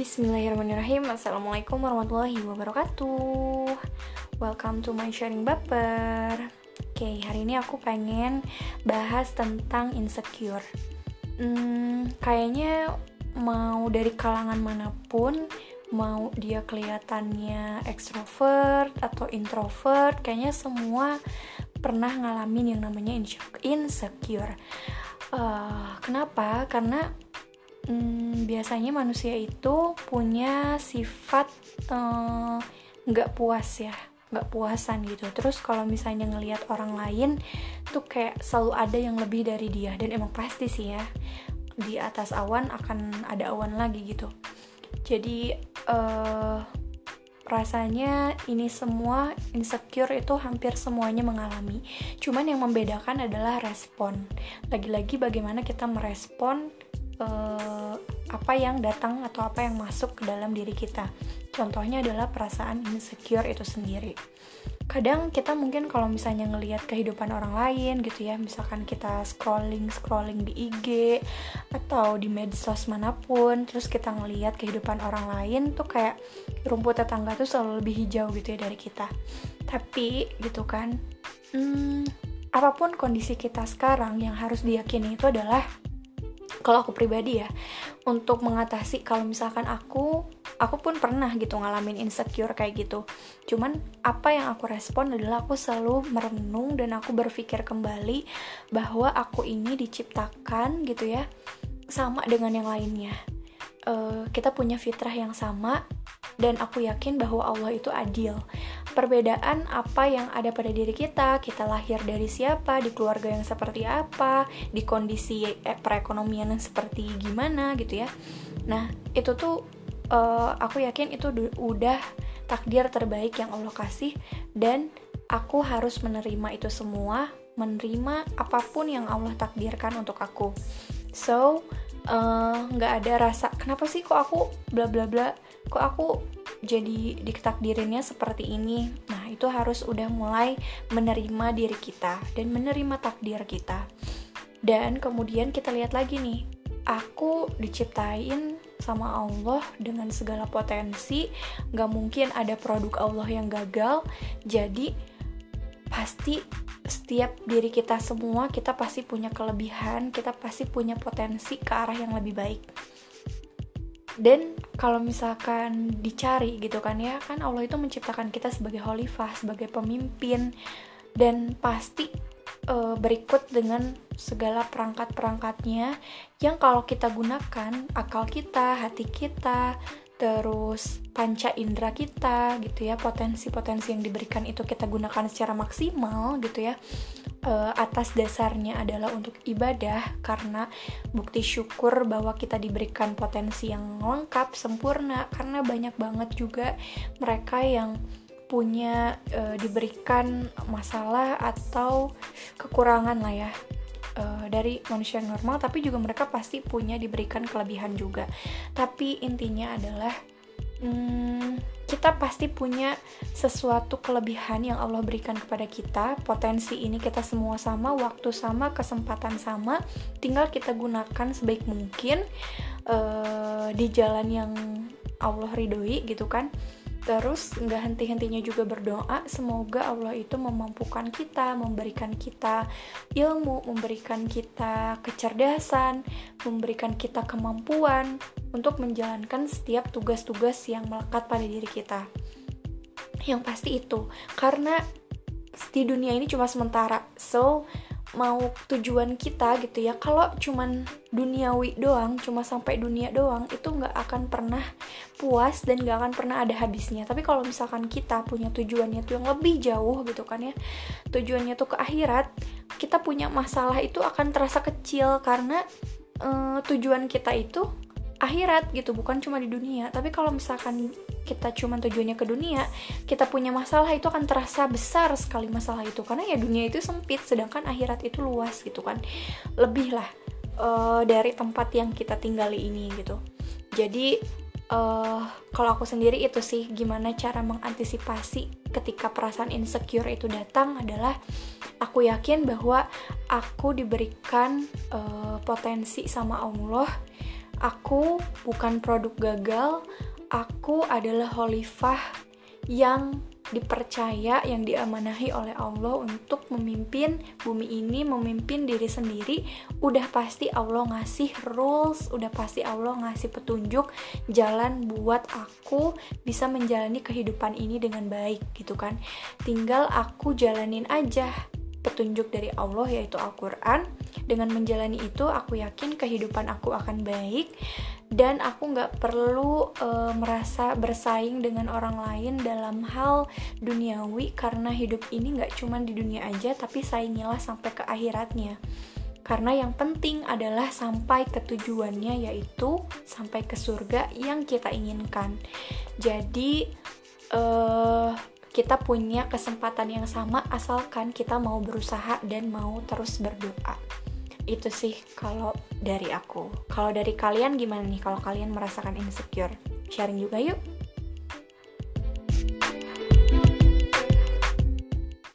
Bismillahirrahmanirrahim. Assalamualaikum warahmatullahi wabarakatuh. Welcome to my sharing baper. Oke, hari ini aku pengen bahas tentang insecure. Hmm, Kayaknya mau dari kalangan mana pun Mau dia kelihatannya extrovert atau introvert Kayaknya semua pernah ngalamin yang namanya insecure. Uh, Kenapa? Karena hmm, biasanya manusia itu punya sifat eh, nggak puas ya nggak puasan gitu. Terus kalau misalnya ngelihat orang lain tuh kayak selalu ada yang lebih dari dia. Dan emang pasti sih ya di atas awan akan ada awan lagi gitu. Jadi uh, rasanya ini semua insecure itu hampir semuanya mengalami. Cuman yang membedakan adalah respon. Lagi-lagi bagaimana kita merespon uh, apa yang datang atau apa yang masuk ke dalam diri kita. Contohnya adalah perasaan insecure itu sendiri. Kadang kita mungkin kalau misalnya ngelihat kehidupan orang lain gitu ya, misalkan kita scrolling scrolling di IG atau di medsos mana pun, terus kita ngelihat kehidupan orang lain tuh kayak rumput tetangga tuh selalu lebih hijau gitu ya dari kita. Tapi gitu kan, hmm, apa pun kondisi kita sekarang yang harus diyakini itu adalah kalau aku pribadi ya untuk mengatasi kalau misalkan aku aku pun pernah gitu ngalamin insecure kayak gitu. Cuman apa yang aku respon adalah aku selalu merenung dan aku berpikir kembali bahwa aku ini diciptakan gitu ya sama dengan yang lainnya. Uh, kita punya fitrah yang sama dan aku yakin bahwa Allah itu adil. Perbedaan apa yang ada pada diri kita, kita lahir dari siapa, di keluarga yang seperti apa, di kondisi eh, perekonomian yang seperti gimana gitu ya. Nah, itu tuh uh, aku yakin itu udah takdir terbaik yang Allah kasih dan aku harus menerima itu semua, menerima apa pun yang Allah takdirkan untuk aku. So, nggak uh, ada rasa kenapa sih kok aku bla bla bla kok aku jadi ditakdirinnya seperti ini? Nah itu harus udah mulai menerima diri kita dan menerima takdir kita. Dan kemudian kita lihat lagi nih aku diciptain sama Allah dengan segala potensi nggak mungkin ada produk Allah yang gagal jadi pasti setiap diri kita semua kita pasti punya kelebihan kita pasti punya potensi ke arah yang lebih baik. Dan kalau misalkan dicari gitu kan ya kan Allah itu menciptakan kita sebagai khalifah sebagai pemimpin dan pasti e, berikut dengan segala perangkat-perangkatnya yang kalau kita gunakan akal kita hati kita terus panca indera kita gitu ya potensi-potensi yang diberikan itu kita gunakan secara maksimal gitu ya. E, atas dasarnya adalah untuk ibadah karena bukti syukur bahwa kita diberikan potensi yang lengkap sempurna karena banyak banget juga mereka yang punya e, diberikan masalah atau kekurangan lah ya uh, dari manusia normal tapi juga mereka pasti punya diberikan kelebihan juga. Tapi intinya adalah hmm, kita pasti punya sesuatu kelebihan yang Allah berikan kepada kita. Potensi ini kita semua sama waktu sama kesempatan sama tinggal kita gunakan sebaik mungkin uh, di jalan yang Allah ridhoi gitu kan Terus nggak henti-hentinya juga berdoa semoga Allah itu memampukan kita, memberikan kita ilmu, memberikan kita kecerdasan, memberikan kita kemampuan untuk menjalankan setiap tugas-tugas yang melekat pada diri kita. Yang pasti itu, karena di dunia ini cuma sementara. So, mau tujuan kita gitu ya. Kalau cuman duniawi doang cuma sampai dunia doang itu nggak akan pernah puas dan nggak akan pernah ada habisnya. Tapi kalau misalkan kita punya tujuannya tuh yang lebih jauh gitu kan ya tujuannya tuh ke akhirat kita punya masalah itu akan terasa kecil karena uh, tujuan kita itu akhirat gitu bukan cuma di dunia tapi kalau misalkan kita cuma tujuannya ke dunia, kita punya masalah itu akan terasa besar sekali masalah itu karena ya dunia itu sempit sedangkan akhirat itu luas gitu kan. Lebih lah uh, dari tempat yang kita tinggali ini gitu. Jadi uh, kalau aku sendiri itu sih gimana cara mengantisipasi ketika perasaan insecure itu datang adalah aku yakin bahwa aku diberikan uh, potensi sama Allah aku bukan produk gagal, aku adalah khalifah yang dipercaya, yang diamanahi oleh Allah untuk memimpin bumi ini, memimpin diri sendiri, udah pasti Allah ngasih rules, udah pasti Allah ngasih petunjuk jalan buat aku bisa menjalani kehidupan ini dengan baik gitu kan. Tinggal aku jalanin aja petunjuk dari Allah yaitu Al-Quran. Dengan menjalani itu aku yakin kehidupan aku akan baik dan aku nggak perlu e, merasa bersaing dengan orang lain dalam hal duniawi karena hidup ini nggak cuma di dunia aja tapi saingilah sampai ke akhiratnya. Karena yang penting adalah sampai ke tujuannya yaitu sampai ke surga yang kita inginkan. Jadi eh kita punya kesempatan yang sama asalkan kita mau berusaha dan mau terus berdoa. Itu sih kalau dari aku. Kalau dari kalian gimana nih? Kalau kalian merasakan insecure? Sharing juga yuk